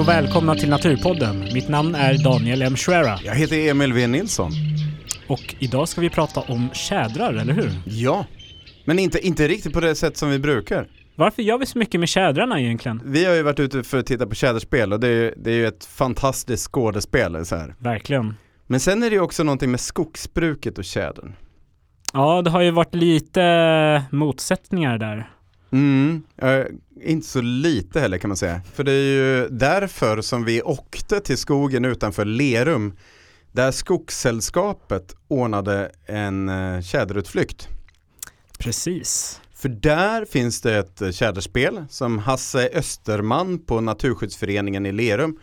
och välkomna till Naturpodden. Mitt namn är Daniel M. Schwera Jag heter Emil V. Nilsson. och idag ska vi prata om tjädrar, eller hur? Ja. Men inte, inte riktigt på det sätt som vi brukar. Varför gör vi så mycket med tjädrarna egentligen? Vi har ju varit ute för att titta på tjäderspel och det är, det är ju ett fantastiskt skådespel så här. Verkligen. Men sen är det ju också någonting med skogsbruket och tjädern. Ja, det har ju varit lite motsättningar där. Mm, eh, inte så lite heller kan man säga. För det är ju därför som vi åkte till skogen utanför Lerum där Skogssällskapet ordnade en eh, tjäderutflykt. Precis. För där finns det ett eh, tjäderspel som Hasse Österman på Naturskyddsföreningen i Lerum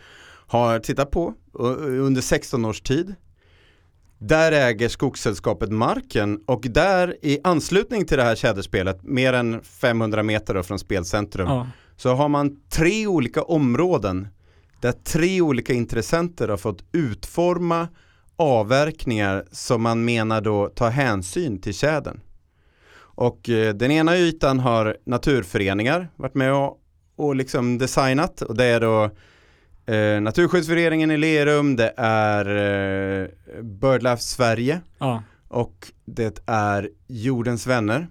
har tittat på u- under 16 års tid. Där äger Skogssällskapet marken och där i anslutning till det här tjäderspelet, mer än 500 meter från spelcentrum, Ja. så har man tre olika områden där tre olika intressenter har fått utforma avverkningar som man menar då tar hänsyn till tjädern. Och eh, den ena ytan har naturföreningar varit med och, och liksom designat och det är då eh, Naturskyddsföreningen i Lerum, det är eh, BirdLife Sverige ja. och det är Jordens vänner.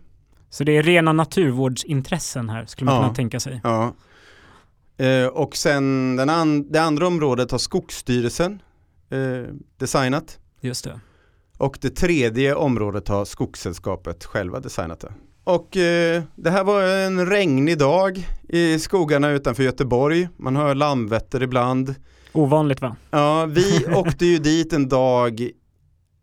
Så det är rena naturvårdsintressen här, skulle man Ja. kunna tänka sig. Ja. Eh, och sen den an- det andra området har Skogsstyrelsen eh, designat. Just det. Och det tredje området har Skogssällskapet själva designat det. Och eh, det här var en regnig dag i skogarna utanför Göteborg. Man hör Landvetter ibland. Ovanligt va? Ja, vi åkte ju dit en dag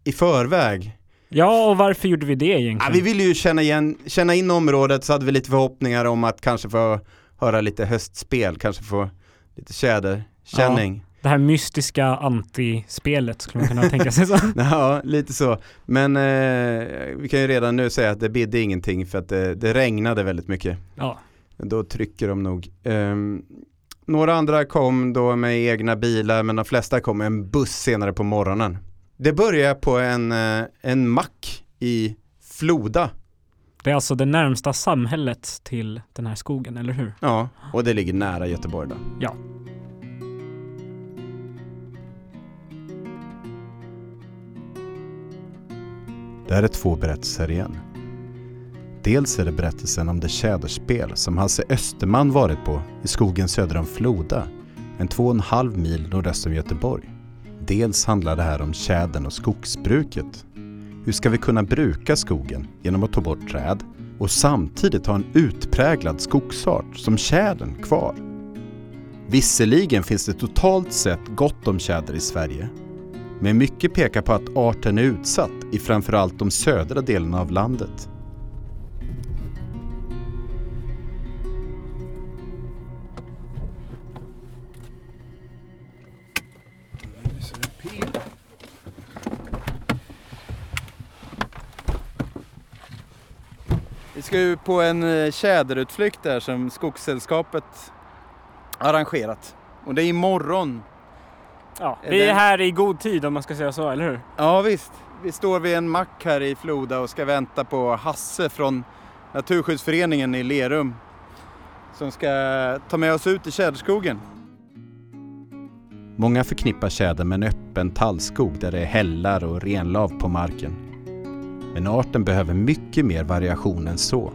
i förväg. Ja, och varför gjorde vi det Ja, egentligen? vi ville ju känna, igen, känna in området så hade vi lite förhoppningar om att kanske få höra lite höstspel, kanske få lite tjäderkänning. Det här mystiska antispelet skulle man kunna tänka sig så. Ja, lite så. Men eh, vi kan ju redan nu säga att det bidde ingenting för att det, det regnade väldigt mycket. Ja. Då trycker de nog. Ehm, några andra kom då med egna bilar men de flesta kom med en buss senare på morgonen. Det började på en, eh, en mack i Floda. Det är alltså det närmsta samhället till den här skogen, eller hur? Ja, och det ligger nära Göteborg då. Ja. Det här är två berättelser igen. Dels är det berättelsen om det tjäderspel som Hasse Österman varit på i skogen söder om Floda, en två och en halv mil nordöst om Göteborg. Dels handlar det här om tjädern och skogsbruket. Hur ska vi kunna bruka skogen genom att ta bort träd och samtidigt ha en utpräglad skogsart som tjädern kvar? Visserligen finns det totalt sett gott om tjäder i Sverige, men mycket pekar på att arten är utsatt i framförallt de södra delarna av landet. Vi ska ju på en eh, tjäderutflykt där som Skogssällskapet arrangerat. Och det är imorgon Ja, vi är här i god tid om man ska säga så, eller hur? Ja visst, vi står vid en mack här i Floda och ska vänta på Hasse från Naturskyddsföreningen i Lerum som ska ta med oss ut i tjäderskogen. Många förknippar tjädern med en öppen tallskog där det är hällar och renlav på marken. Men arten behöver mycket mer variation än så.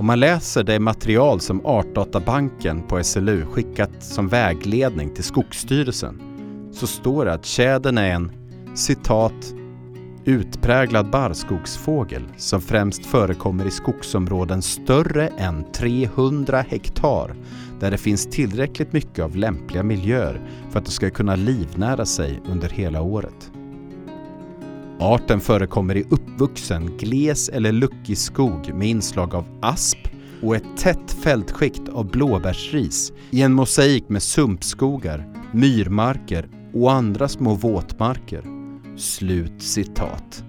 Om man läser det material som Artdatabanken på SLU skickat som vägledning till Skogsstyrelsen så står det att tjädern är en citat utpräglad barrskogsfågel som främst förekommer i skogsområden större än 300 hektar där det finns tillräckligt mycket av lämpliga miljöer för att de ska kunna livnära sig under hela året. Arten förekommer i uppvuxen, gles eller luckig skog med inslag av asp och ett tätt fältskikt av blåbärsris i en mosaik med sumpskogar, myrmarker och andra små våtmarker. Slut citat.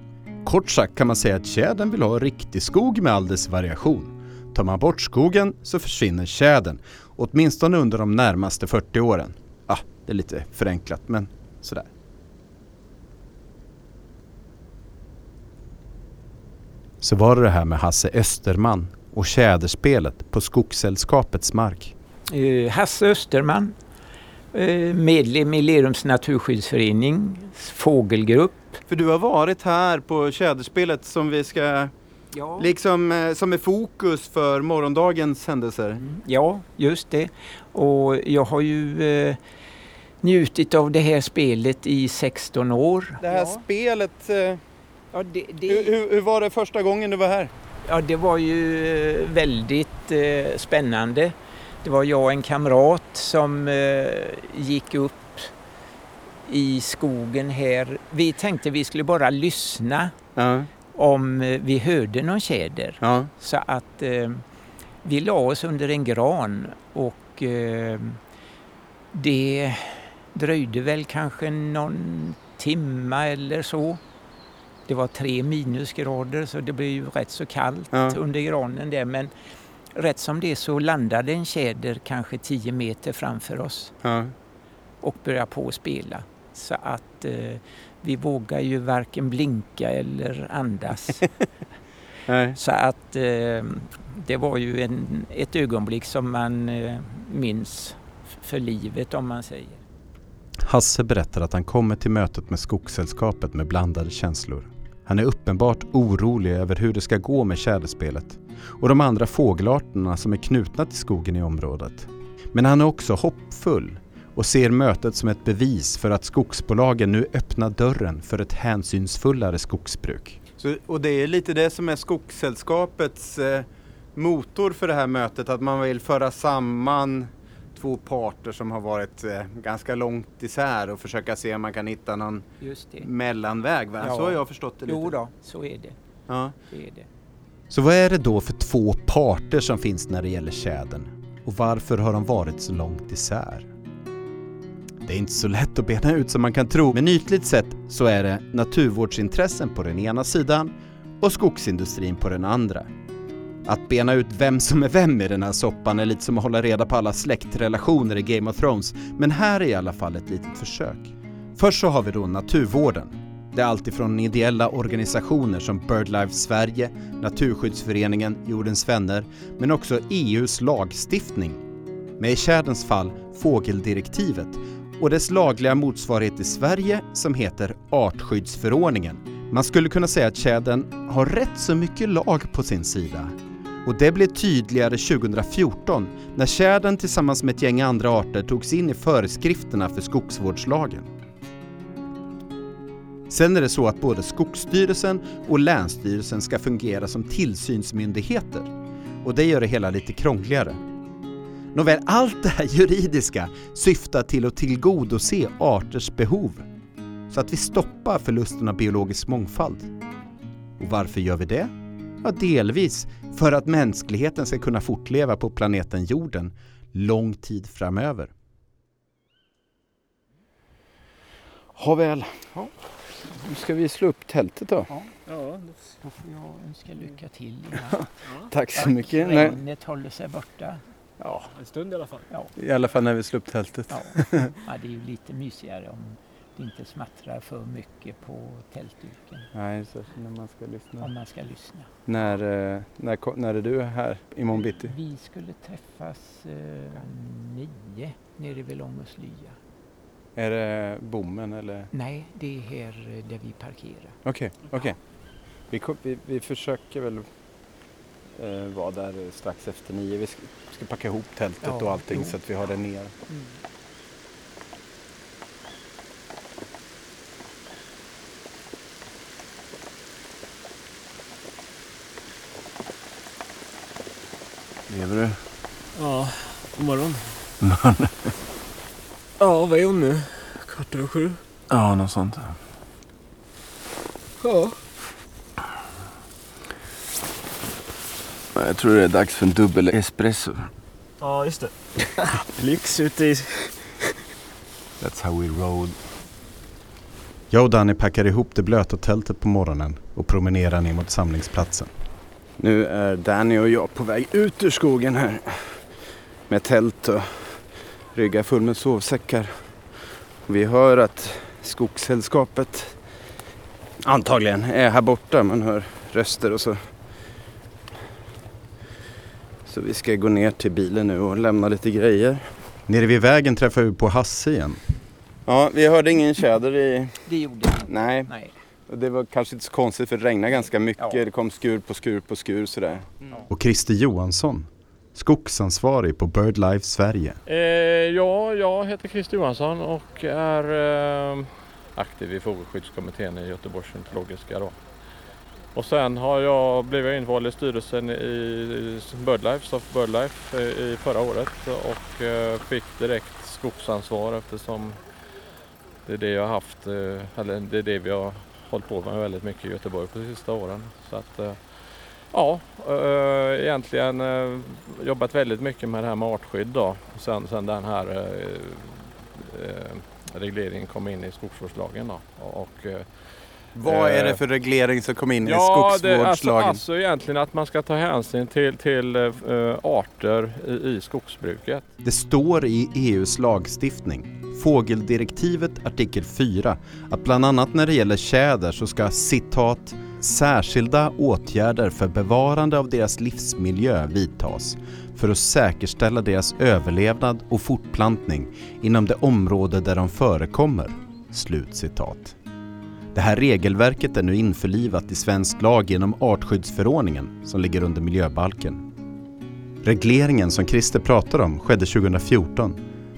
Kort sagt kan man säga att tjädern vill ha riktig skog med all dess variation. Tar man bort skogen så försvinner tjädern, åtminstone under de närmaste 40 åren. Ah, det är lite förenklat men sådär. Så var det det här med Hasse Österman och tjäderspelet på Skogssällskapets mark. Eh, Hasse Österman, eh, medlem i Lerums naturskyddsförenings fågelgrupp. För du har varit här på tjäderspelet som vi ska, Ja. liksom eh, som är fokus för morgondagens händelser. Mm, Ja, just det. Och jag har ju eh, njutit av det här spelet i 16 år. Det här ja. spelet, eh, Ja, det, hur, det, hur, hur var det första gången du var här? ja, det var ju eh, väldigt eh, spännande. Det var jag och en kamrat som eh, gick upp i skogen här. Vi tänkte vi skulle bara lyssna Ja, om eh, vi hörde någon tjäder. ja, Så att eh, vi la oss under en gran och eh, det dröjde väl kanske någon timma eller så. Det var tre minusgrader så det blev ju rätt så kallt Ja. under granen där men rätt som det så landade en tjäder kanske 10 meter framför oss ja. och började på att spela. Så att eh, vi vågar ju varken blinka eller andas. Så att eh, det var ju en, ett ögonblick som man eh, minns för livet om man säger. Hasse berättar att han kommer till mötet med Skogssällskapet med blandade känslor. Han är uppenbart orolig över hur det ska gå med tjäderspelet och de andra fågelarterna som är knutna till skogen i området. Men han är också hoppfull och ser mötet som ett bevis för att skogsbolagen nu öppnar dörren för ett hänsynsfullare skogsbruk. Så, och det är lite det som är Skogssällskapets eh, motor för det här mötet, att man vill föra samman två parter som har varit eh, ganska långt isär och försöka se om man kan hitta någon Just det. mellanväg. Va? Ja. Så har jag förstått det lite. Jo då, så är det. Ja. Så är det. Så vad är det då för två parter som finns när det gäller tjädern? Och varför har de varit så långt isär? Det är inte så lätt att bena ut som man kan tro, men ytligt sett så är det naturvårdsintressen på den ena sidan och skogsindustrin på den andra. Att bena ut vem som är vem i den här soppan är lite som att hålla reda på alla släktrelationer i Game of Thrones, men här är i alla fall ett litet försök. Först så har vi då naturvården. Det är alltifrån ideella organisationer som BirdLife Sverige, Naturskyddsföreningen, Jordens Vänner, men också EUs lagstiftning. Med i tjäderns fall fågeldirektivet och dess lagliga motsvarighet i Sverige som heter Artskyddsförordningen. Man skulle kunna säga att tjädern har rätt så mycket lag på sin sida. Och det blev tydligare 2014 när tjädern tillsammans med ett gäng andra arter togs in i föreskrifterna för skogsvårdslagen. Sen är det så att både Skogsstyrelsen och Länsstyrelsen ska fungera som tillsynsmyndigheter och det gör det hela lite krångligare. Nåväl, allt det här juridiska syftar till att tillgodose arters behov så att vi stoppar förlusten av biologisk mångfald. Och varför gör vi det? Ja, delvis för att mänskligheten ska kunna fortleva på planeten jorden lång tid framöver. Ha väl. Nu ska vi slå upp tältet då. Ja, Då får jag önska lycka till. Tack så mycket. Regnet håller sig borta. Ja, en stund i alla fall. I alla fall när vi slår upp tältet. Ja. ja, det är ju lite mysigare om det inte smattrar för mycket på tältduken. Nej, så när man ska lyssna. Om man ska lyssna. När, eh, när, när är du här imorgon bitti? Vi skulle träffas eh, nio nere vid Långås lya. Är det bommen eller? Nej, det är här eh, där vi parkerar. Okej, okej. Vi, ko- vi, vi försöker väl eh, vara där strax efter nio. Vi ska, ska packa ihop tältet Ja, och allting jo. så att vi har det ner. Lever du? Ja, god morgon. ja, vad är hon nu? Kvart över sju? Ja, något sånt. Ja. Jag tror det är dags för en dubbel espresso. Ja, just det. Lyx ute i... That's how we roll. Jag och Danny packar ihop det blöta tältet på morgonen och promenerar ner mot samlingsplatsen. Nu är Danny och jag på väg ut ur skogen här. Med tält och rygga full med sovsäckar. Vi hör att Skogssällskapet antagligen är här borta. Man hör röster och så. Så vi ska gå ner till bilen nu och lämna lite grejer. Nere vid vägen träffar vi på Hasse igen. Ja, vi hörde ingen tjäder i... Det gjorde jag. Nej, Nej. Det var kanske inte så konstigt för det regnade ganska mycket. Ja. Det kom skur på skur på skur sådär. Och Christer Johansson, skogsansvarig på BirdLife Sverige. Eh, ja, jag heter Christer Johansson och är eh, aktiv i Fågelskyddskommittén i Göteborgs ornitologiska råd. Och sen har jag blivit invald i styrelsen i BirdLife, Soft BirdLife eh, i förra året och eh, fick direkt skogsansvar eftersom det är det jag har haft, eh, eller det är det vi har hållit på med väldigt mycket i Göteborg på de sista åren. Så att, eh, ja, eh, egentligen eh, jobbat väldigt mycket med det här med artskydd då. Sen, sen den här regleringen kom in i skogsvårdslagen då. Och, vad är det Eh, för reglering som kom in i det, alltså, skogsvårdslagen? alltså egentligen att man ska ta hänsyn till, till eh, arter i, i skogsbruket. Det står i EUs lagstiftning, fågeldirektivet artikel 4, att bland annat när det gäller tjäder så ska citat särskilda åtgärder för bevarande av deras livsmiljö vidtas för att säkerställa deras överlevnad och fortplantning inom det område där de förekommer. Slut citat. Det här regelverket är nu införlivat i svensk lag genom artskyddsförordningen som ligger under miljöbalken. Regleringen som Christer pratar om skedde 2014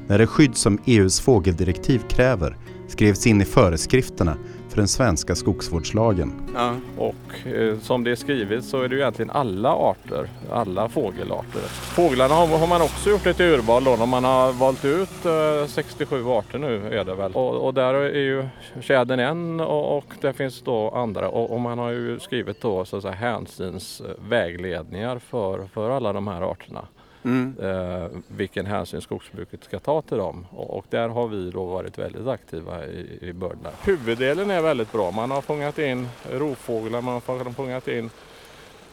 när det skydd som EUs fågeldirektiv kräver skrevs in i föreskrifterna för den svenska skogsvårdslagen. Ja. Och eh, som det är skrivet så är det ju egentligen alla arter, alla fågelarter. Fåglarna har, har man också gjort ett urval då när man har valt ut eh, 67 arter nu är det väl. Och, och där är ju tjädern en och, och det finns då andra och, och man har ju skrivit då så att säga hänsynsvägledningar för, för alla de här arterna. Mm. eh, vilken hänsyn skogsbruket ska ta till dem. Och, och där har vi då varit väldigt aktiva i, i BirdLife. Huvuddelen är väldigt bra. Man har fångat in rovfåglar, man har fångat in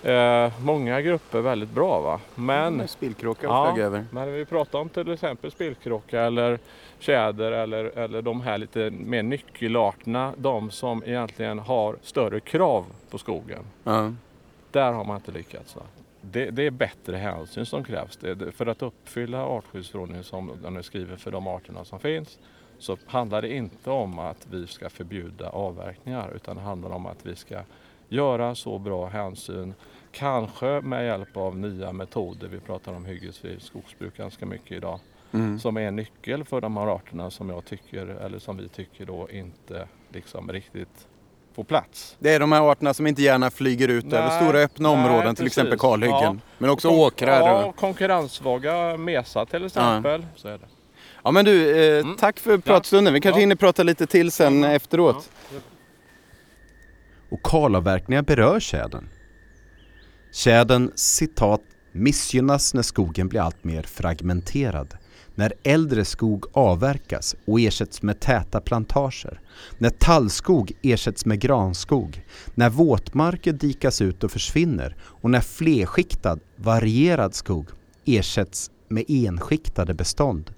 eh, många grupper väldigt bra. Va? Men, Spillkråka Ja. över. men vi pratar om till exempel spillkråka eller tjäder eller, eller de här lite mer nyckelarterna. De som egentligen har större krav på skogen. Ja. Där har man inte lyckats. Va? Det, det är bättre hänsyn som krävs. Det, för att uppfylla artskyddsförordningen som den är skriven för de arterna som finns så handlar det inte om att vi ska förbjuda avverkningar utan det handlar om att vi ska göra så bra hänsyn, kanske med hjälp av nya metoder. Vi pratar om hyggesfritt skogsbruk ganska mycket idag Mm. som är en nyckel för de här arterna som jag tycker, eller som vi tycker då inte liksom riktigt får plats. Det är de här arterna som inte gärna flyger ut Nej, över stora öppna nej, områden, till precis. exempel kalhyggen. Ja. Men också Kon- åkrar. Ja, konkurrenssvaga mesa till exempel. Så är det. Ja men du, eh, Mm. tack för pratstunden. Vi kanske Ja. hinner prata lite till sen Ja. efteråt. Och kalavverkningar berör tjädern. Tjädern citat missgynnas när skogen blir allt mer fragmenterad. När äldre skog avverkas och ersätts med täta plantager. När tallskog ersätts med granskog. När våtmarker dikas ut och försvinner. Och när flerskiktad, varierad skog ersätts med enskiktade bestånd.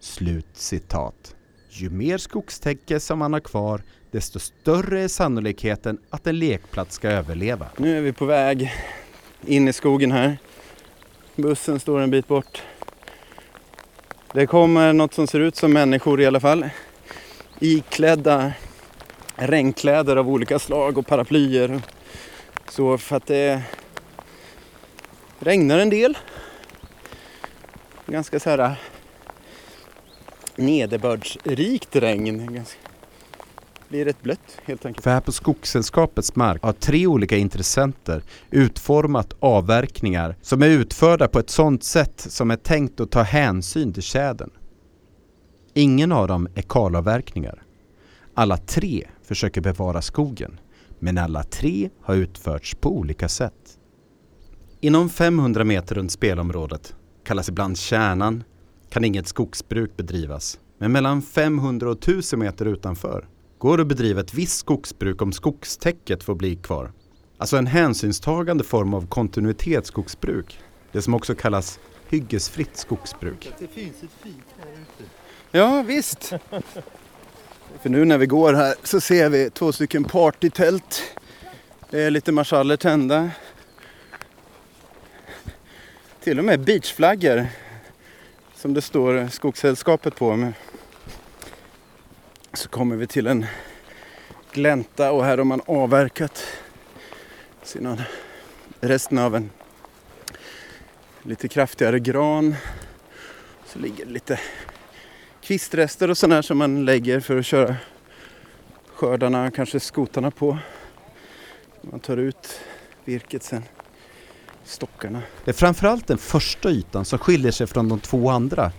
Slut citat. Ju mer skogstäcke som man har kvar, desto större är sannolikheten att en lekplats ska överleva. Nu är vi på väg in i skogen här. Bussen står en bit bort. Det kommer något som ser ut som människor i alla fall. Iklädda regnkläder av olika slag och paraplyer. Så för att det regnar en del. Ganska så här eh, nederbördsrikt regn. Ganska, blir rätt blött helt enkelt. För här på Skogssällskapets mark har tre olika intressenter utformat avverkningar som är utförda på ett sådant sätt som är tänkt att ta hänsyn till tjädern. Ingen av dem är kalavverkningar. Alla tre försöker bevara skogen, men alla tre har utförts på olika sätt. Inom 500 meter runt spelområdet, kallas ibland kärnan, kan inget skogsbruk bedrivas. Men mellan 500 och 1000 meter utanför går det att bedriva ett visst skogsbruk om skogstäcket får bli kvar. Alltså en hänsynstagande form av kontinuitetsskogsbruk. Det som också kallas hyggesfritt skogsbruk. Ja, visst. För nu när vi går här så ser vi två stycken partytält. Det är lite marschaller tända. till och med beachflaggor som det står Skogssällskapet på. Så kommer vi till en glänta och här har man avverkat sina, resten av en lite kraftigare gran. Så ligger det lite kvistrester och sådär som man lägger för att köra skördarna, kanske skotarna på. Man tar ut virket sen, stockarna. Det är framförallt den första ytan som skiljer sig från de två andra.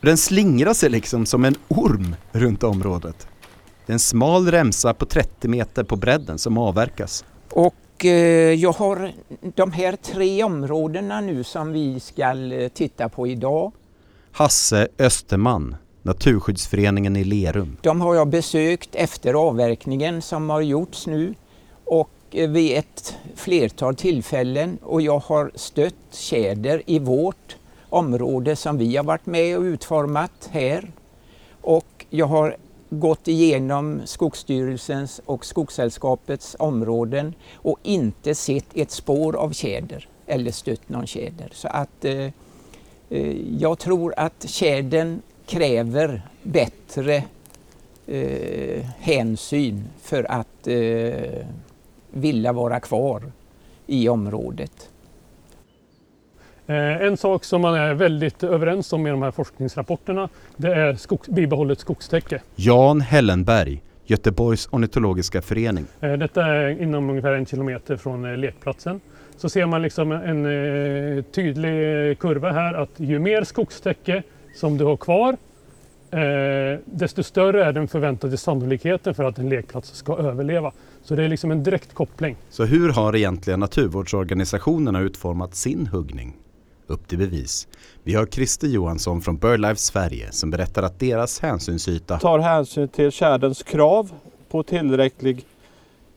Den slingrar sig liksom som en orm runt området. Det är en smal remsa på 30 meter på bredden som avverkas. Och eh, jag har de här tre områdena nu som vi ska eh, titta på idag. Hasse Österman, Naturskyddsföreningen i Lerum. De har jag besökt efter avverkningen som har gjorts nu och eh, vid ett flertal tillfällen och jag har stött tjäder i vårt område som vi har varit med och utformat här. Och jag har gått igenom Skogsstyrelsens och Skogssällskapets områden och inte sett ett spår av tjäder eller stött någon tjäder. Så att eh, eh jag tror att tjädern kräver bättre eh, hänsyn för att eh, vilja vara kvar i området. Eh, en sak som man är väldigt överens om i de här forskningsrapporterna det är skogs, bibehållet skogstäcke. Jan Hellenberg, Göteborgs ornitologiska förening. Eh, detta är inom ungefär en kilometer från eh, lekplatsen. Så ser man liksom en tydlig kurva här att ju mer skogstäcke som du har kvar desto större är den förväntade sannolikheten för att en lekplats ska överleva. Så det är liksom en direkt koppling. Så hur har egentligen naturvårdsorganisationerna utformat sin huggning? Upp till bevis. Vi har Christer Johansson från BirdLife Sverige som berättar att deras hänsynsyta tar hänsyn till tjäderns krav på tillräcklig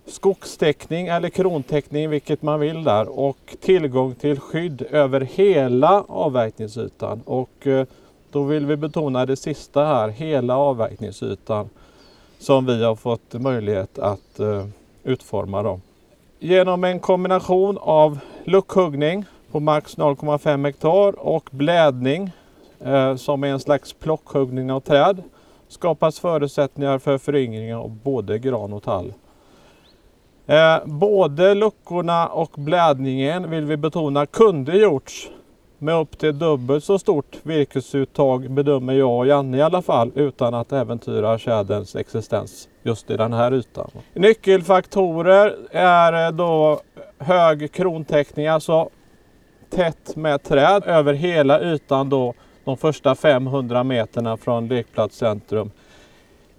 skogstäckning eller krontäckning, vilket man vill där, och tillgång till skydd över hela avverkningsytan. Och eh, då vill vi betona det sista här, hela avverkningsytan som vi har fått möjlighet att eh, utforma. Då. Genom en kombination av luckhuggning, på max 0,5 hektar och blädning eh, som är en slags plockhuggning av träd skapas förutsättningar för föryngring av både gran och tall. Eh, både luckorna och blädningen vill vi betona kunde gjorts med upp till dubbelt så stort virkesuttag bedömer jag och Janne i alla fall utan att äventyra tjäderns existens just i den här ytan. Nyckelfaktorer är eh, då hög krontäckning, alltså tätt med träd över hela ytan då de första 500 meterna från lekplatscentrum.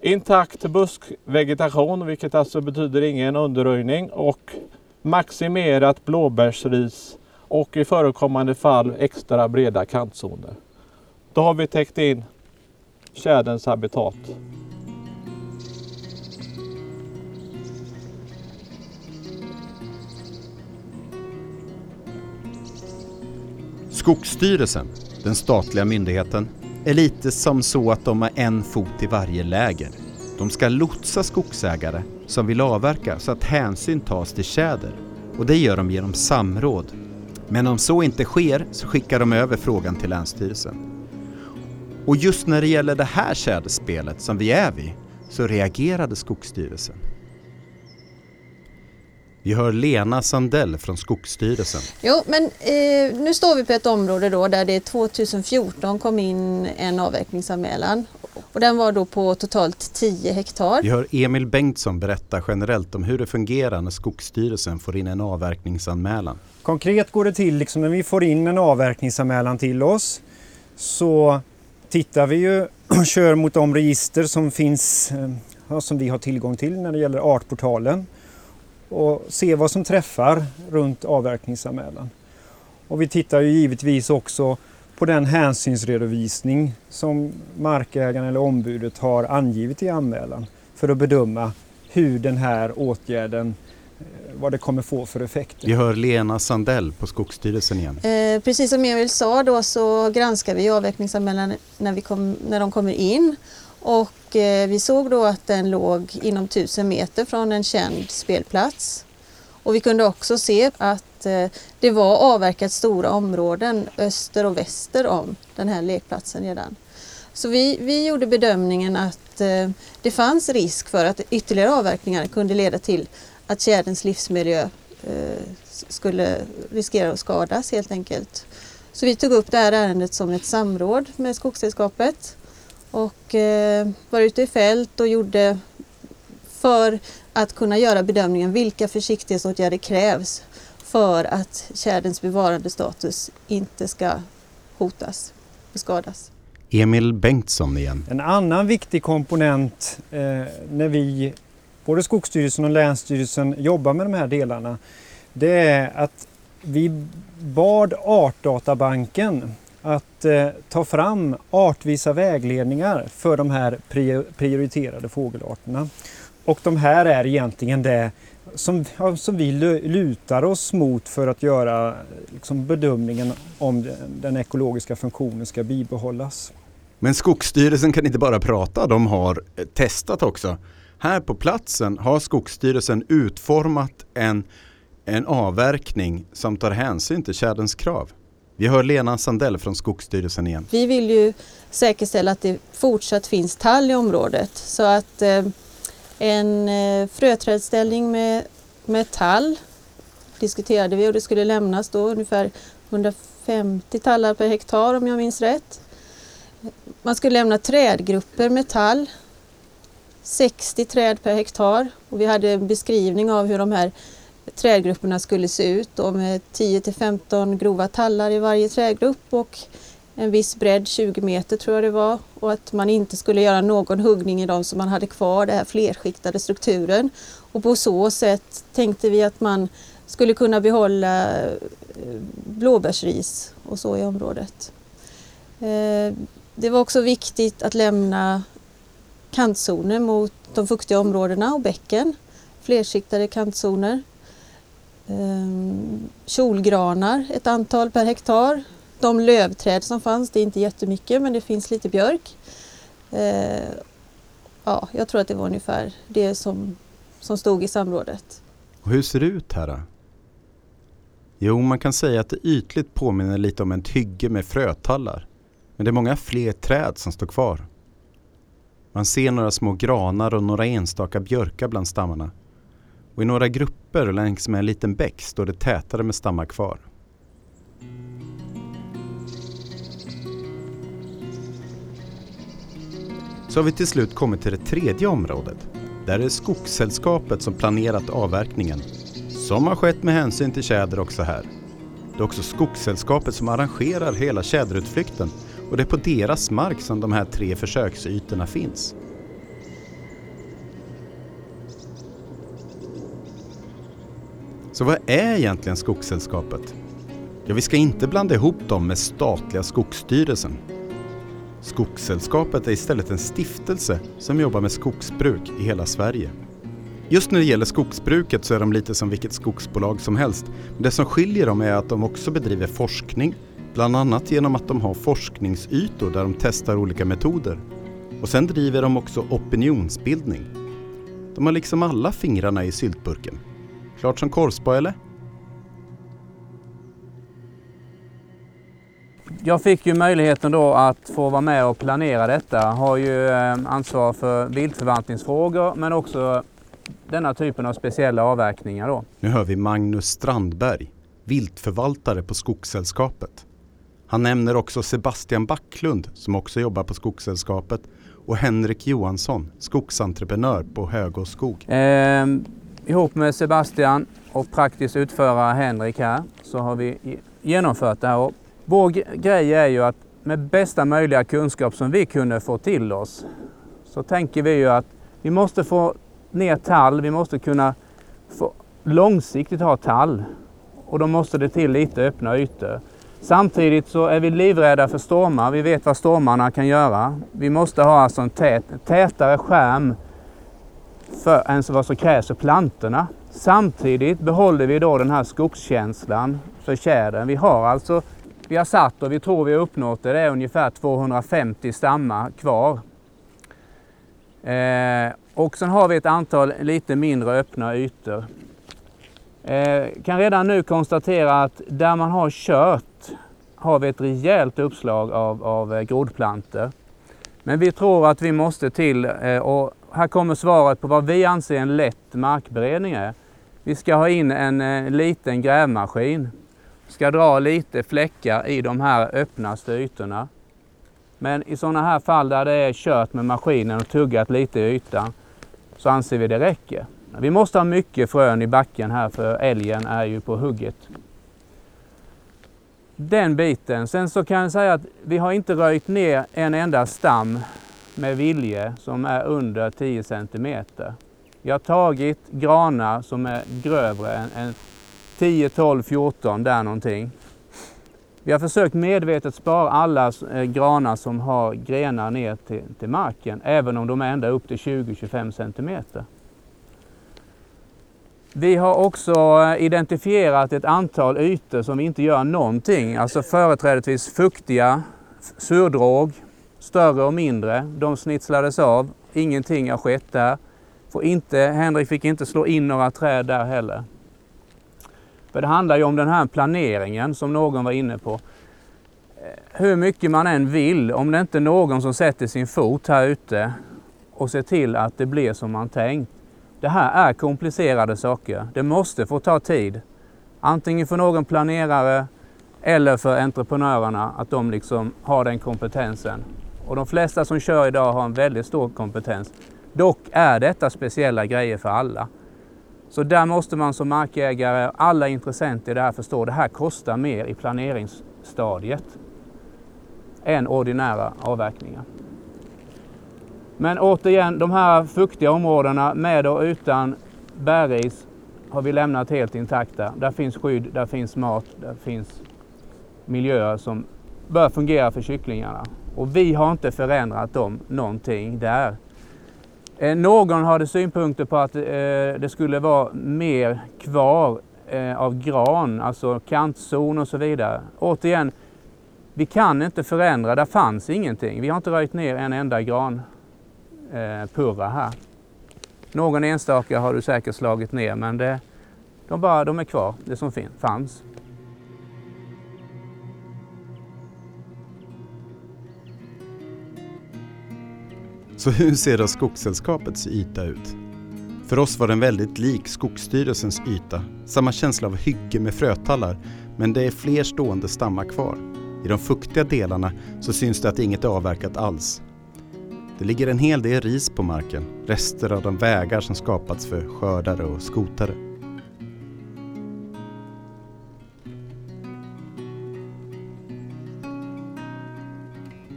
Intakt buskvegetation, vilket alltså betyder ingen underröjning och maximerat blåbärsris och i förekommande fall extra breda kantzoner. Då har vi täckt in tjäderns habitat. Skogsstyrelsen, den statliga myndigheten, är lite som så att de har en fot i varje läger. De ska lotsa skogsägare som vill avverka så att hänsyn tas till tjäder. Och det gör de genom samråd. Men om så inte sker så skickar de över frågan till Länsstyrelsen. Och just när det gäller det här tjäderspelet som vi är vid så reagerade Skogsstyrelsen. Vi hör Lena Sandell från Skogsstyrelsen. Jo, men eh, nu står vi på ett område då där det 2014 kom in en avverkningsanmälan och den var då på totalt 10 hektar. Vi hör Emil Bengtsson berätta generellt om hur det fungerar när Skogsstyrelsen får in en avverkningsanmälan. Konkret går det till liksom när vi får in en avverkningsanmälan till oss så tittar vi ju och kör mot de register som finns eh, som vi har tillgång till när det gäller Artportalen och se vad som träffar runt avverkningsanmälan. Och vi tittar ju givetvis också på den hänsynsredovisning som markägaren eller ombudet har angivit i anmälan för att bedöma hur den här åtgärden eh, vad det kommer få för effekter. Vi hör Lena Sandell på Skogsstyrelsen igen. Eh, precis som Emil sa då så granskar vi avverkningsanmälan när, vi kom, när de kommer in och eh, vi såg då att den låg inom 1000 meter från en känd spelplats. Och vi kunde också se att eh, det var avverkat stora områden öster och väster om den här lekplatsen redan. Så vi, vi gjorde bedömningen att eh, det fanns risk för att ytterligare avverkningar kunde leda till att tjäderns livsmiljö eh, skulle riskera att skadas helt enkelt. Så vi tog upp det här ärendet som ett samråd med Skogssällskapet och eh, var ute i fält och gjorde för att kunna göra bedömningen vilka försiktighetsåtgärder krävs för att tjäderns bevarandestatus inte ska hotas och skadas. Emil Bengtsson igen. En annan viktig komponent eh, när vi, både Skogsstyrelsen och Länsstyrelsen, jobbar med de här delarna, det är att vi bad Artdatabanken att eh, ta fram artvisa vägledningar för de här prioriterade fågelarterna. Och de här är egentligen det som, som vi lutar oss mot för att göra liksom, bedömningen om den ekologiska funktionen ska bibehållas. Men Skogsstyrelsen kan inte bara prata, de har testat också. Här på platsen har Skogsstyrelsen utformat en, en avverkning som tar hänsyn till tjäderns krav. Vi hör Lena Sandell från Skogsstyrelsen igen. Vi vill ju säkerställa att det fortsatt finns tall i området så att eh, en eh, fröträdställning med, med tall diskuterade vi och det skulle lämnas då ungefär 150 tallar per hektar om jag minns rätt. Man skulle lämna trädgrupper med tall, 60 träd per hektar och vi hade en beskrivning av hur de här trädgrupperna skulle se ut då, med 10 till 15 grova tallar i varje trädgrupp och en viss bredd, 20 meter tror jag det var och att man inte skulle göra någon huggning i dem så man hade kvar den här flerskiktade strukturen. Och på så sätt tänkte vi att man skulle kunna behålla eh, blåbärsris och så i området. Eh, det var också viktigt att lämna kantzoner mot de fuktiga områdena och bäcken, flerskiktade kantzoner. Ehm, kjolgranar, ett antal per hektar. De lövträd som fanns, det är inte jättemycket men det finns lite björk. Ehm, ja, jag tror att det var ungefär det som, som stod i samrådet. Och hur ser det ut här då? Jo, man kan säga att det ytligt påminner lite om ett hygge med frötallar. Men det är många fler träd som står kvar. Man ser några små granar och några enstaka björkar bland stammarna. Och i några grupper längs med en liten bäck står det tätare med stammar kvar. Så har vi till slut kommit till det tredje området. Där är det Skogssällskapet som planerat avverkningen. Som har skett med hänsyn till tjäder också här. Det är också Skogssällskapet som arrangerar hela tjäderutflykten och det är på deras mark som de här tre försöksytorna finns. Så vad är egentligen Skogssällskapet? Ja, vi ska inte blanda ihop dem med statliga Skogsstyrelsen. Skogssällskapet är istället en stiftelse som jobbar med skogsbruk i hela Sverige. Just när det gäller skogsbruket så är de lite som vilket skogsbolag som helst. Men det som skiljer dem är att de också bedriver forskning, bland annat genom att de har forskningsytor där de testar olika metoder. Och sen driver de också opinionsbildning. De har liksom alla fingrarna i syltburken. Klart som korvspad eller? Jag fick ju möjligheten då att få vara med och planera detta. Har ju eh, ansvar för viltförvaltningsfrågor men också denna typen av speciella avverkningar. Då. Nu hör vi Magnus Strandberg, viltförvaltare på Skogssällskapet. Han nämner också Sebastian Backlund som också jobbar på Skogssällskapet och Henrik Johansson, skogsentreprenör på Högås skog. Eh, ihop med Sebastian och praktiskt utförare Henrik här så har vi genomfört det här. Och vår grej är ju att med bästa möjliga kunskap som vi kunde få till oss så tänker vi ju att vi måste få ner tall, vi måste kunna få långsiktigt ha tall och då måste det till lite öppna ytor. Samtidigt så är vi livrädda för stormar. Vi vet vad stormarna kan göra. Vi måste ha alltså en tät, tätare skärm för, än vad som krävs för plantorna. Samtidigt behåller vi då den här skogskänslan för tjädern. Vi har alltså, vi har satt och vi tror vi har uppnått det, det är ungefär 250 stammar kvar. Eh, och sen har vi ett antal lite mindre öppna ytor. Eh, kan redan nu konstatera att där man har kört har vi ett rejält uppslag av, av eh, grodplanter. Men vi tror att vi måste till, eh, och här kommer svaret på vad vi anser en lätt markberedning är. Vi ska ha in en, eh, liten grävmaskin. Ska dra lite fläckar i de här öppnaste ytorna. Men i sådana här fall där det är kört med maskinen och tuggat lite i ytan så anser vi det räcker. Vi måste ha mycket frön i backen här för älgen är ju på hugget. Den biten. Sen så kan jag säga att vi har inte röjt ner en enda stam med vilje som är under 10 centimeter. Vi har tagit granar som är grövre än, än 10, 12, 14 där någonting. Vi har försökt medvetet spara alla eh, granar som har grenar ner till, till marken, även om de är ända upp till 20-25 centimeter. Vi har också eh, identifierat ett antal ytor som vi inte gör någonting, alltså företrädesvis fuktiga, surdråg, större och mindre. De snitslades av, ingenting har skett där. Får inte, Henrik fick inte slå in några träd där heller. För det handlar ju om den här planeringen som någon var inne på. Eh, hur mycket man än vill, om det inte är någon som sätter sin fot här ute och ser till att det blir som man tänkt. Det här är komplicerade saker. Det måste få ta tid. Antingen för någon planerare eller för entreprenörerna att de liksom har den kompetensen. Och de flesta som kör idag har en väldigt stor kompetens. Dock är detta speciella grejer för alla. Så där måste man som markägare, alla intressenter i det här förstå, det här kostar mer i planeringsstadiet än ordinära avverkningar. Men återigen, de här fuktiga områdena med och utan bärris har vi lämnat helt intakta. Där finns skydd, där finns mat, där finns miljöer som bör fungera för kycklingarna. Och vi har inte förändrat dem någonting där. Eh, någon hade synpunkter på att eh, det skulle vara mer kvar eh, av gran, alltså kantzon och så vidare. Återigen, vi kan inte förändra, där fanns ingenting. Vi har inte röjt ner en enda granpurra eh, här. Någon enstaka har du säkert slagit ner men det, de, bara, de är kvar, det som fanns. Så hur ser då Skogssällskapets yta ut? För oss var den väldigt lik Skogsstyrelsens yta. Samma känsla av hygge med frötallar, men det är fler stående stammar kvar. I de fuktiga delarna så syns det att inget är avverkat alls. Det ligger en hel del ris på marken, rester av de vägar som skapats för skördare och skotare.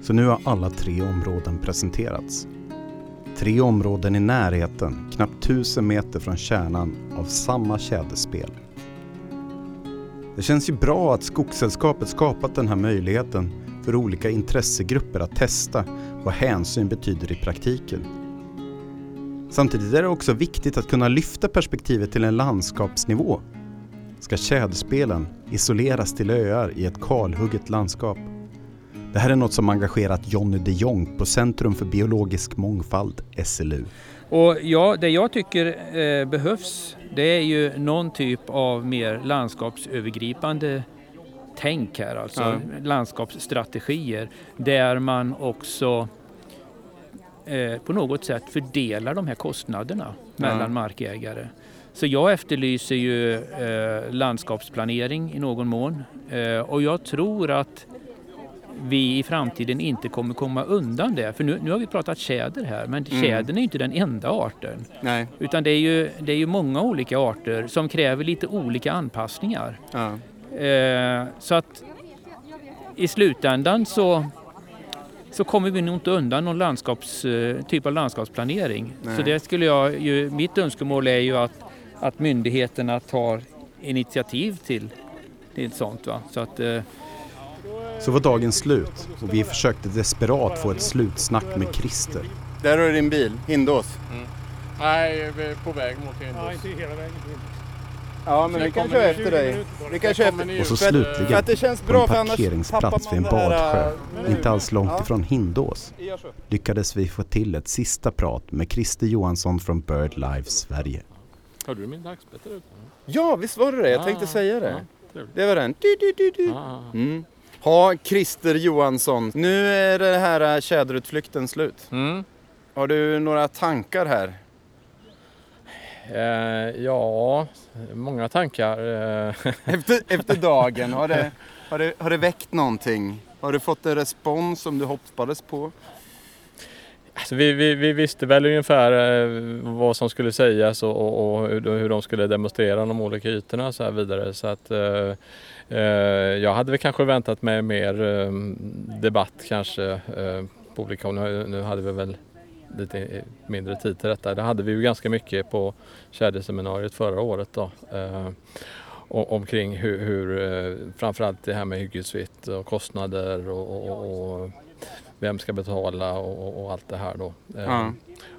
Så nu har alla tre områden presenterats. Tre områden i närheten, knappt tusen meter från kärnan av samma tjäderspel. Det känns ju bra att Skogssällskapet skapat den här möjligheten för olika intressegrupper att testa vad hänsyn betyder i praktiken. Samtidigt är det också viktigt att kunna lyfta perspektivet till en landskapsnivå. Ska tjäderspelen isoleras till öar i ett kalhugget landskap? Det här är något som engagerat Jonny de Jong på Centrum för biologisk mångfald, SLU. Och ja, det jag tycker eh, behövs det är ju någon typ av mer landskapsövergripande tänk här, alltså ja. landskapsstrategier där man också eh, på något sätt fördelar de här kostnaderna mellan ja. markägare. Så jag efterlyser ju eh, landskapsplanering i någon mån eh, och jag tror att vi i framtiden inte kommer komma undan det. För nu, nu har vi pratat tjäder här, men mm. tjädern är inte den enda arten. Nej. Utan det är, ju, det är ju många olika arter som kräver lite olika anpassningar. Ja. Eh, så att i slutändan så, så kommer vi nog inte undan någon landskaps, eh, typ av landskapsplanering. Nej. Så det skulle jag ju, mitt önskemål är ju att, att myndigheterna tar initiativ till, till sånt. Va? Så att, eh, så var dagen slut och vi försökte desperat få ett slutsnack med Christer. Där har du din bil, Hindås. Mm. Nej, vi är på väg mot Hindås. Ja, inte hela vägen till Ja, men vi kan köra efter dig. Vi kan köra efter Och så slutligen, att det känns bra, på en parkeringsplats vid en badsjö, äh, inte alls långt ja. ifrån Hindås, lyckades vi få till ett sista prat med Christer Johansson från BirdLife Sverige. Hörde du min dagsbete där ute? Ja, visst var det det? Jag tänkte Ah, säga det. Det var den. Du, du, du, du. Ah. Mm. Ha, Christer Johansson. Nu är det här äh, tjäderutflykten slut. Mm. Har du några tankar här? Eh, ja, många tankar. eh. Efter, efter dagen, har det, har, det, har det väckt någonting? Har du fått en respons som du hoppades på? Alltså vi, vi, vi visste väl ungefär eh, vad som skulle sägas och, och, och hur, de- skulle demonstrera de olika ytorna och så här vidare. Så att, eh, eh, jag hade väl kanske väntat mig mer eh, debatt kanske eh, på olika håll. Nu, hade vi väl lite mindre tid till detta. Det hade vi ju ganska mycket på Tjäderseminariet förra året då. Eh, omkring hur, hur eh, framförallt det här med hyggesvitt och kostnader och, och, och vem ska betala och, och, allt det här då. Eh, Ja.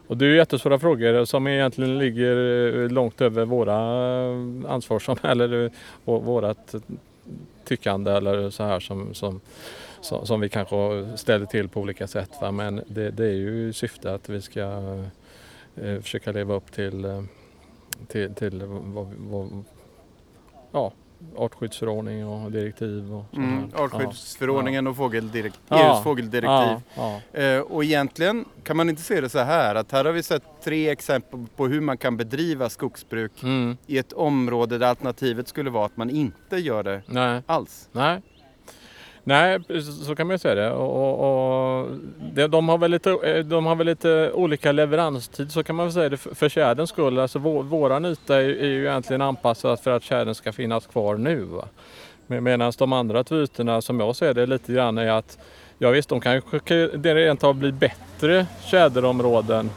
Och det är ju jättesvåra frågor som egentligen ligger eh, långt över våra eh, ansvarsområden eller eh, vå- vårat tyckande eller så här som, som, som, som vi kanske ställer till på olika sätt. Va? Men det, det är ju syfte att vi ska eh, försöka leva upp till, eh, till, till vad, vad, ja, artskyddsförordning och direktiv och. Mm, artskyddsförordningen och fågeldirekt, Ja. EUs fågeldirektiv. Ja, Eh, och egentligen kan man inte se det så här att här har vi sett tre exempel på hur man kan bedriva skogsbruk Mm. i ett område där alternativet skulle vara att man inte gör det Nej. alls. Nej. Nej, så- kan man ju säga det. Och, och, det, de, har väl lite, eh, de har väl lite olika leveranstid så kan man väl säga det för, tjäderns skull. Alltså vår, våran yta är, är ju egentligen anpassad för att tjädern ska finnas kvar nu. Med, Medan de andra två ytorna som jag ser det lite grann är att ja visst, de kanske kan rent av bli bättre tjäderområden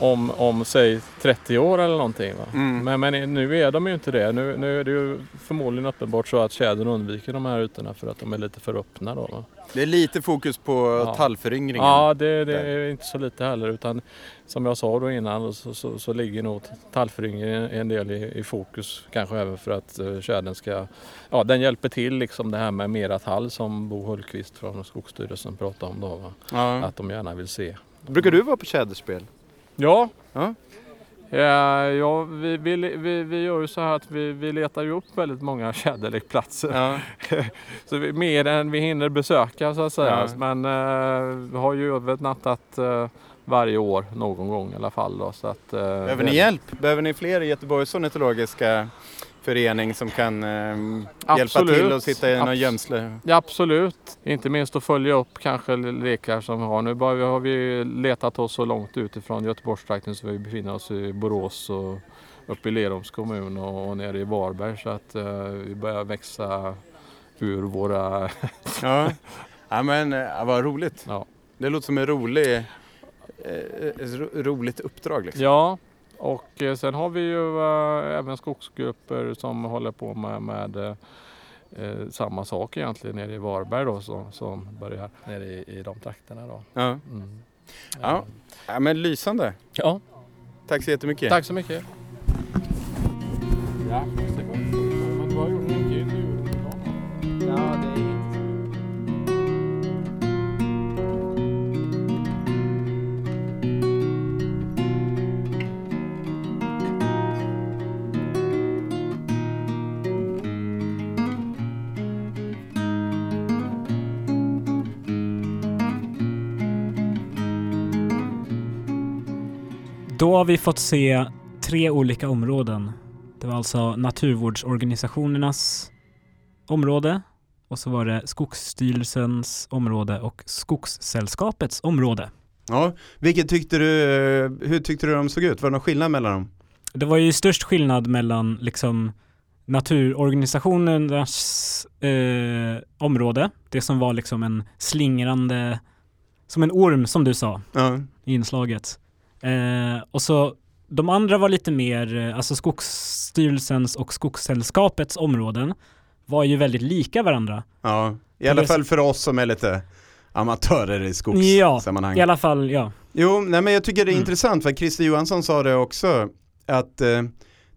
om, om säg 30 år eller någonting. Va? Mm. Men, men nu är de ju inte det. Nu, nu är det ju förmodligen uppenbart så att tjädern undviker de här ytorna för att de är lite för öppna. Då, va? Det är lite fokus på Ja. tallföryngringen. Ja, det, det är inte så lite heller. Utan som jag sa då innan så, så, så ligger nog tallföryngringen en del i, i fokus. Kanske även för att uh, tjädern ska... Ja, den hjälper till liksom det här med mera tall som Bo Hultqvist från Skogsstyrelsen pratade om då. Ja. Att de gärna vill se. Brukar du vara på tjäderspel? Ja. Ja. Ja, vi, vi, vi, vi gör ju så här att vi, vi letar ju upp väldigt många tjäderlekplatser. Ja. så vi, mer än vi hinner besöka så att säga. Ja. Men eh, vi har ju övernattat eh, varje år någon gång i alla fall. Då, så att, eh, Behöver ni hjälp? Behöver ni fler i Göteborgs ornitologiska förening som kan eh, hjälpa till och sitta i någon Abs- gömsle? Ja, absolut. Inte minst att följa upp kanske lekar som vi har. Nu bara, har vi letat oss så långt utifrån Göteborgstrakten så vi befinner oss i Borås och uppe i Lerums kommun och, och nere i Varberg. Så att eh, vi börjar växa ur våra... Ja, ja men ja, vad roligt. Ja. Det låter som en rolig, eh, ett ro, roligt uppdrag. Liksom. Ja, och eh, sen har vi ju eh, även skogsgrupper som håller på med, med eh, eh, samma sak egentligen nere i Varberg då som, som börjar nere i, i de trakterna då. Ja. Mm. Ja. ja, men lysande. Ja. Tack så jättemycket. Tack så mycket. Ja, Då har vi fått se tre olika områden. Det var alltså naturvårdsorganisationernas område och så var det Skogsstyrelsens område och Skogssällskapets område. Ja, vilket tyckte du, hur tyckte du de såg ut? Var det någon skillnad mellan dem? Det var ju störst skillnad mellan liksom naturorganisationernas eh, område, det som var liksom en slingrande, som en orm som du sa Ja. i inslaget. Eh, och så de andra var lite mer, eh, alltså Skogsstyrelsens och Skogssällskapets områden var ju väldigt lika varandra. Ja, i alla fall för oss som är lite amatörer i Ja, skogssammanhang. i alla fall, ja. Jo, nej men jag tycker det är Mm. intressant för Christer Johansson sa det också att eh,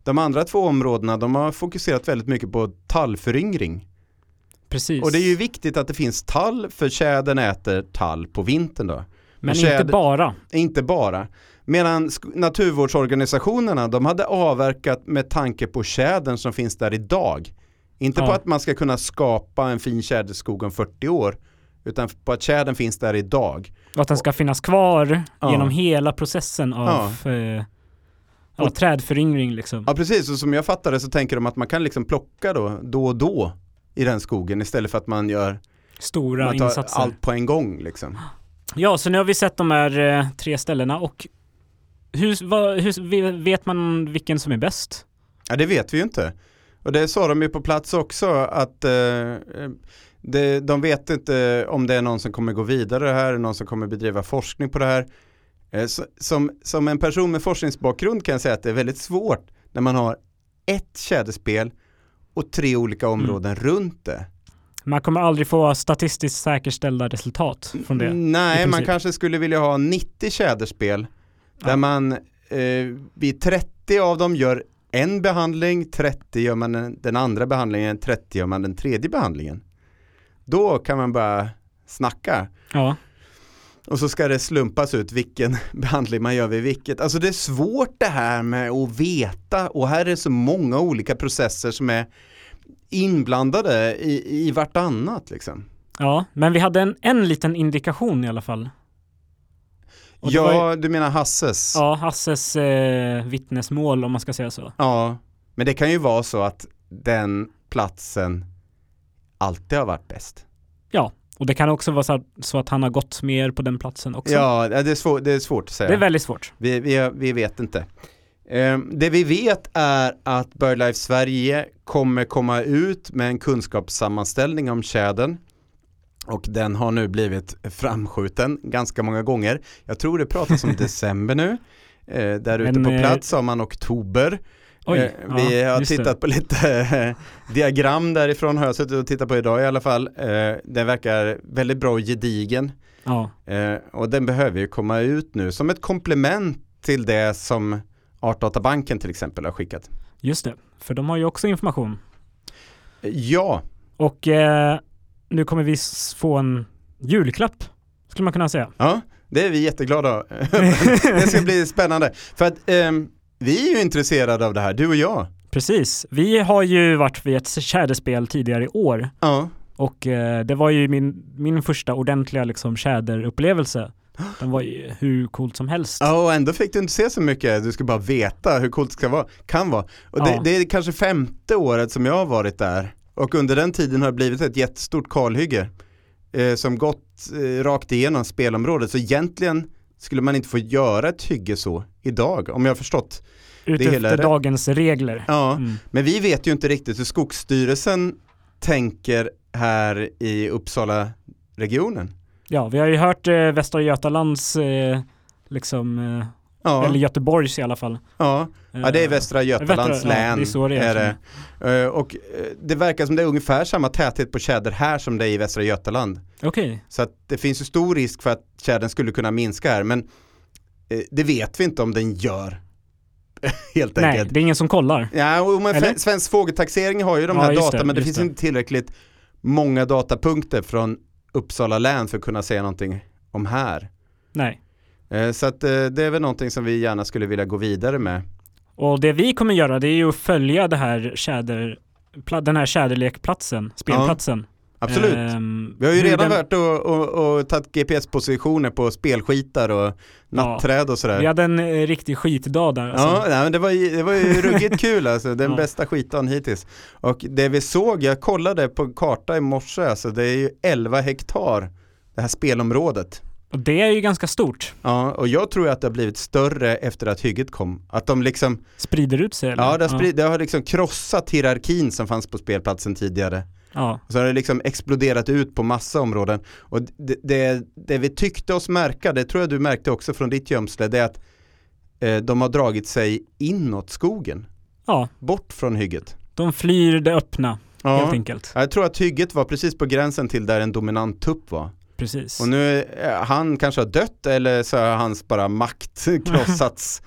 de andra två områdena de har fokuserat väldigt mycket på tallföryngring. Precis. Och det är ju viktigt att det finns tall för tjädern äter tall på vintern då. Men tjäder- inte bara. Inte bara. Medan naturvårdsorganisationerna, de hade avverkat med tanke på tjädern som finns där idag. Inte på Ja. att man ska kunna skapa en fin tjäderskog om 40 år, utan på att tjädern finns där idag. Och att den ska finnas kvar Ja. genom hela processen av ja. Eh, ja, Och- trädföryngring liksom. Ja precis, och som jag fattar det så tänker de att man kan liksom plocka då, då och då i den skogen istället för att man gör Stora man insatser. allt på en gång liksom. Ja, så nu har vi sett de här eh, tre ställena och hur, vad, hur, vet man vilken som är bäst? Ja det vet vi ju inte. Och det sa de ju på plats också att eh, det, de vet inte om det är någon som kommer gå vidare här, någon som kommer bedriva forskning på det här. Eh, så, som, som en person med forskningsbakgrund kan jag säga att det är väldigt svårt när man har ett tjäderspel och tre olika områden runt det. Man kommer aldrig få statistiskt säkerställda resultat från det. Nej, man kanske skulle vilja ha 90 tjäderspel där man eh, vid 30 av dem gör en behandling, 30 gör man den, den andra behandlingen, 30 gör man den tredje behandlingen. Då kan man bara snacka. Ja, Och så ska det slumpas ut vilken behandling man gör vid vilket. Alltså det är svårt det här med att veta och här är så många olika processer som är inblandade i, i vartannat liksom. ja, men vi hade en, en liten indikation i alla fall. Ja, ju- du menar Hasses? Ja, Hasses eh, vittnesmål om man ska säga så. Ja, men det kan ju vara så att den platsen alltid har varit bäst. Ja, och det kan också vara så att, så att han har gått mer på den platsen också. Ja, det är, svår, det är svårt att säga. Det är väldigt svårt. Vi, vi, vi vet inte. Eh, det vi vet är att BirdLife Sverige kommer komma ut med en kunskapssammanställning om tjädern. Och den har nu blivit framskjuten ganska många gånger. Jag tror det pratas om december nu. Eh, där ute på eh, plats har man oktober. Oj, Eh, vi ja, har just det. tittat på lite eh, diagram därifrån har jag suttit och tittat på idag i alla fall. Eh, den verkar väldigt bra och gedigen. Ja, Eh, och den behöver ju komma ut nu som ett komplement till det som Artdatabanken till exempel har skickat. just det. För de har ju också information. Ja, Och eh, nu kommer vi få en julklapp, skulle man kunna säga. ja det är vi jätteglada Det ska bli spännande. För att ehm, vi är ju intresserade av det här, du och jag. Precis. Vi har ju varit vid ett tjäderspel tidigare i år Ja, och eh, det var ju min, min första ordentliga liksom tjäderupplevelse. Den var ju hur coolt som helst. Ja, och ändå fick du inte se så mycket, du ska bara veta hur coolt det ska vara, kan vara. Och det, Ja. det är kanske femte året som jag har varit där. Och under den tiden har det blivit ett jättestort kalhygge. Eh, som gått eh, rakt igenom spelområdet. Så egentligen skulle man inte få göra ett hygge så idag, om jag har förstått. Utefter dagens regler. Ja, Mm. men vi vet ju inte riktigt hur Skogsstyrelsen tänker här i Uppsala-regionen. Ja, vi har ju hört eh, Västra Götalands, eh, liksom, eh, Ja, eller Göteborgs i alla fall. ja. ja, det är Västra Götalands Västra- ja, län. det är så det är det. Eh, Och eh, det verkar som det är ungefär samma täthet på tjäder här som det är i Västra Götaland. Okej, Så att det finns ju stor risk för att tjädern skulle kunna minska här, men eh, det vet vi inte om den gör. Helt nej, enkelt. det är ingen som kollar. Ja, och men Svensk fågeltaxering har ju de Ja, här data, det, men det finns det. inte tillräckligt många datapunkter från Uppsala län för att kunna säga någonting om här. Nej. Eh, Så att eh, det är väl någonting som vi gärna skulle vilja gå vidare med. Och det vi kommer göra det är ju att följa det här tjäder, den här tjäderlekplatsen, spelplatsen. Absolut. Ehm, Vi har ju redan den- varit och, och, och tagit GPS-positioner på spelskitar och nattträd och sådär. Vi hade en eh, riktig skitdag där. Alltså. Ja, nej, men det var, ju- det var ju ruggigt kul alltså, den Ja. bästa skitdagen hittills. Och det vi såg, jag kollade på karta i morse, alltså det är ju 11 hektar, det här spelområdet. Och det är ju ganska stort. Ja, och jag tror att det har blivit större efter att hygget kom. Att de liksom, Sprider ut sig eller? ja det har, sprid, det har liksom krossat hierarkin som fanns på spelplatsen tidigare. ja. Så har det liksom exploderat ut på massa områden. Och det, det, det vi tyckte oss märka, det tror jag du märkte också från ditt gömsle, det är att eh, de har dragit sig inåt skogen. ja, Bort från hygget. de flyr det öppna helt Ja. enkelt. Jag tror att hygget var precis på gränsen till där en dominant tupp var. Precis. Och nu, eh, han kanske har dött eller så har hans bara makt krossats.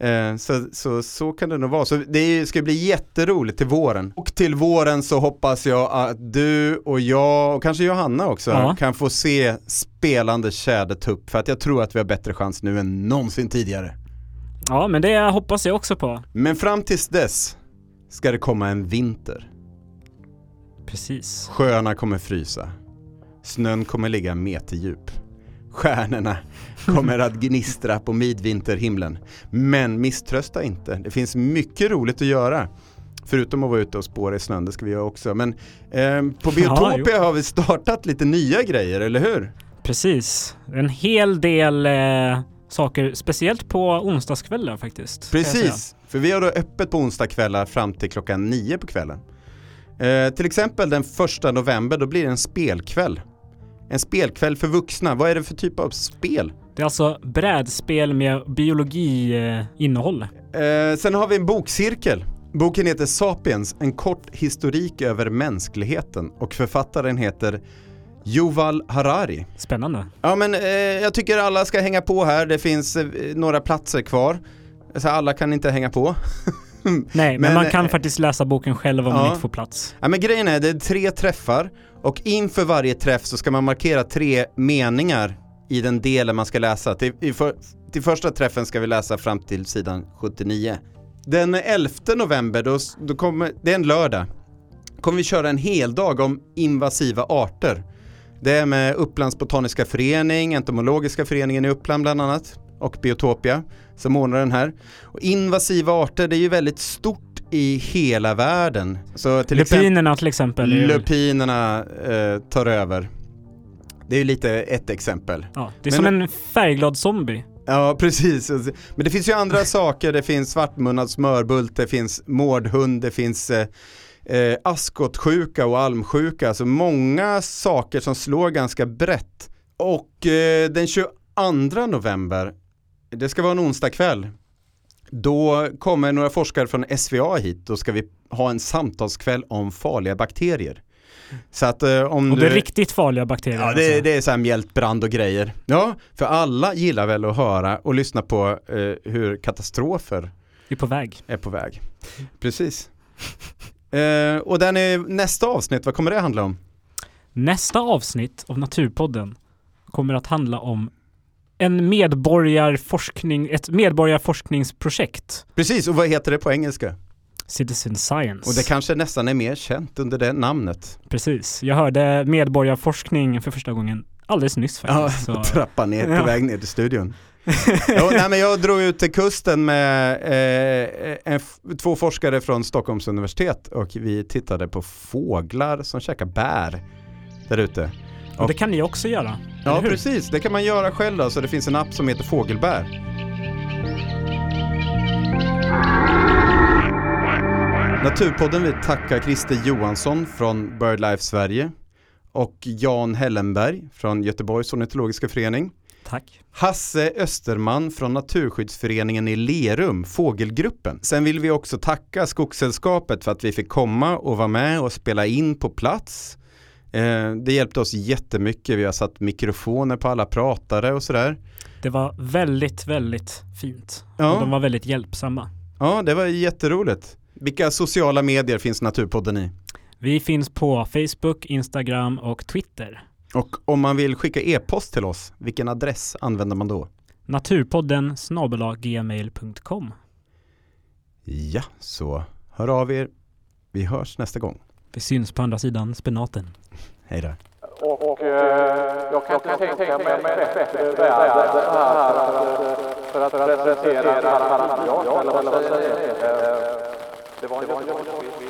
Eh, så, så, så kan det nog vara. Så det ska bli jätteroligt till våren. Och till våren så hoppas jag att du och jag och kanske Johanna också Ja. kan få se spelande tjädertupp för att jag tror att vi har bättre chans nu än någonsin tidigare. Ja, men det hoppas jag också på. Men fram tills dess ska det komma en vinter. Precis. Sjöarna kommer frysa. Snön kommer ligga meterdjup. Stjärnorna kommer att gnistra på midvinterhimlen. Men misströsta inte, det finns mycket roligt att göra. Förutom att vara ute och spåra i snön, det ska vi göra också. Men eh, på Biotopia har vi startat lite nya grejer, eller hur? Precis. En hel del eh, saker, speciellt på onsdagskvällar faktiskt. Precis, för vi har då öppet på onsdagskvällar fram till klockan nio på kvällen. Eh, till exempel den första november, då blir det en spelkväll. En spelkväll för vuxna, vad är det för typ av spel? Det är alltså brädspel med biologi-innehåll. Eh, sen har vi en bokcirkel. Boken heter Sapiens, en kort historik över mänskligheten och författaren heter Yuval Harari. Spännande. Ja men eh, jag tycker alla ska hänga på här, det finns eh, några platser kvar. Så alla kan inte hänga på. Nej, men, Men, man kan eh, faktiskt läsa boken själv om ja. man inte får plats. Ja men grejen är, det är tre träffar och inför varje träff så ska man markera tre meningar i den delen man ska läsa. Till, för, till första träffen ska vi läsa fram till sidan 79. Den 11 november, då, då kommer, det är en lördag, kommer vi köra en hel dag om invasiva arter. Det är med Upplands Botaniska Förening, Entomologiska föreningen i Uppland bland annat och Biotopia som ordnar den här. Och invasiva arter, det är ju väldigt stort i hela världen. Så till exempel Lupinerna till exempel. Lupinerna eh, tar över. Det är ju lite ett exempel. Ja, det är Men- som en färgglad zombie. Ja, precis. Men det finns ju andra saker. Det finns svartmunnad smörbult, det finns mårdhund, det finns eh, eh, askotsjuka och almsjuka. Alltså många saker som slår ganska brett. Och eh, den 22 november, det ska vara en onsdag kväll. Då kommer några forskare från SVA hit. Då ska vi ha en samtalskväll om farliga bakterier. Så att eh, om Och du... det är riktigt farliga bakterier. Ja, det, alltså. det är så här mjältbrand och grejer. Ja, för alla gillar väl att höra och lyssna på eh, hur katastrofer är på väg. är på väg. Precis. Eh, och den är nästa avsnitt, vad kommer det handla om? Nästa avsnitt av Naturpodden kommer att handla om en medborgarforskning, ett medborgarforskningsprojekt. Precis, och vad heter det på engelska? Citizen Science. Och det kanske nästan är mer känt under det namnet. Precis. Jag hörde medborgarforskning för första gången alldeles nyss Ja, faktiskt. så- trappa ner på Ja. väg ner till studion. jo, nej, men jag drog ut till kusten med eh, en, två forskare från Stockholms universitet och vi tittade på fåglar som käkar bär där ute. Och det kan ni också göra. Ja, precis. Det kan man göra själv så det finns en app som heter Fågelbär. Naturpodden vill tacka Christer Johansson från BirdLife Sverige och Jan Hellenberg från Göteborgs ornitologiska förening. Tack. Hasse Österman från Naturskyddsföreningen i Lerum, Fågelgruppen. Sen vill vi också tacka Skogssällskapet för att vi fick komma och vara med och spela in på plats. Eh, det hjälpte oss jättemycket. Vi har satt mikrofoner på alla pratare och sådär. Det var väldigt, väldigt fint. Ja. Och de var väldigt hjälpsamma. Ja, det var jätteroligt. Vilka sociala medier finns Naturpodden i? Vi finns på Facebook, Instagram och Twitter. Och om man vill skicka e-post till oss, vilken adress använder man då? Naturpodden snabel-a-gmail.com. Ja, så hör av er. Vi hörs nästa gång. Vi syns på andra sidan spenaten. Hej då. Och eh, jag kan inte tänka mig ett bättre väder här för att, för att presentera material, eller vad säger ni? Eh, Det var en Göteborgsvits.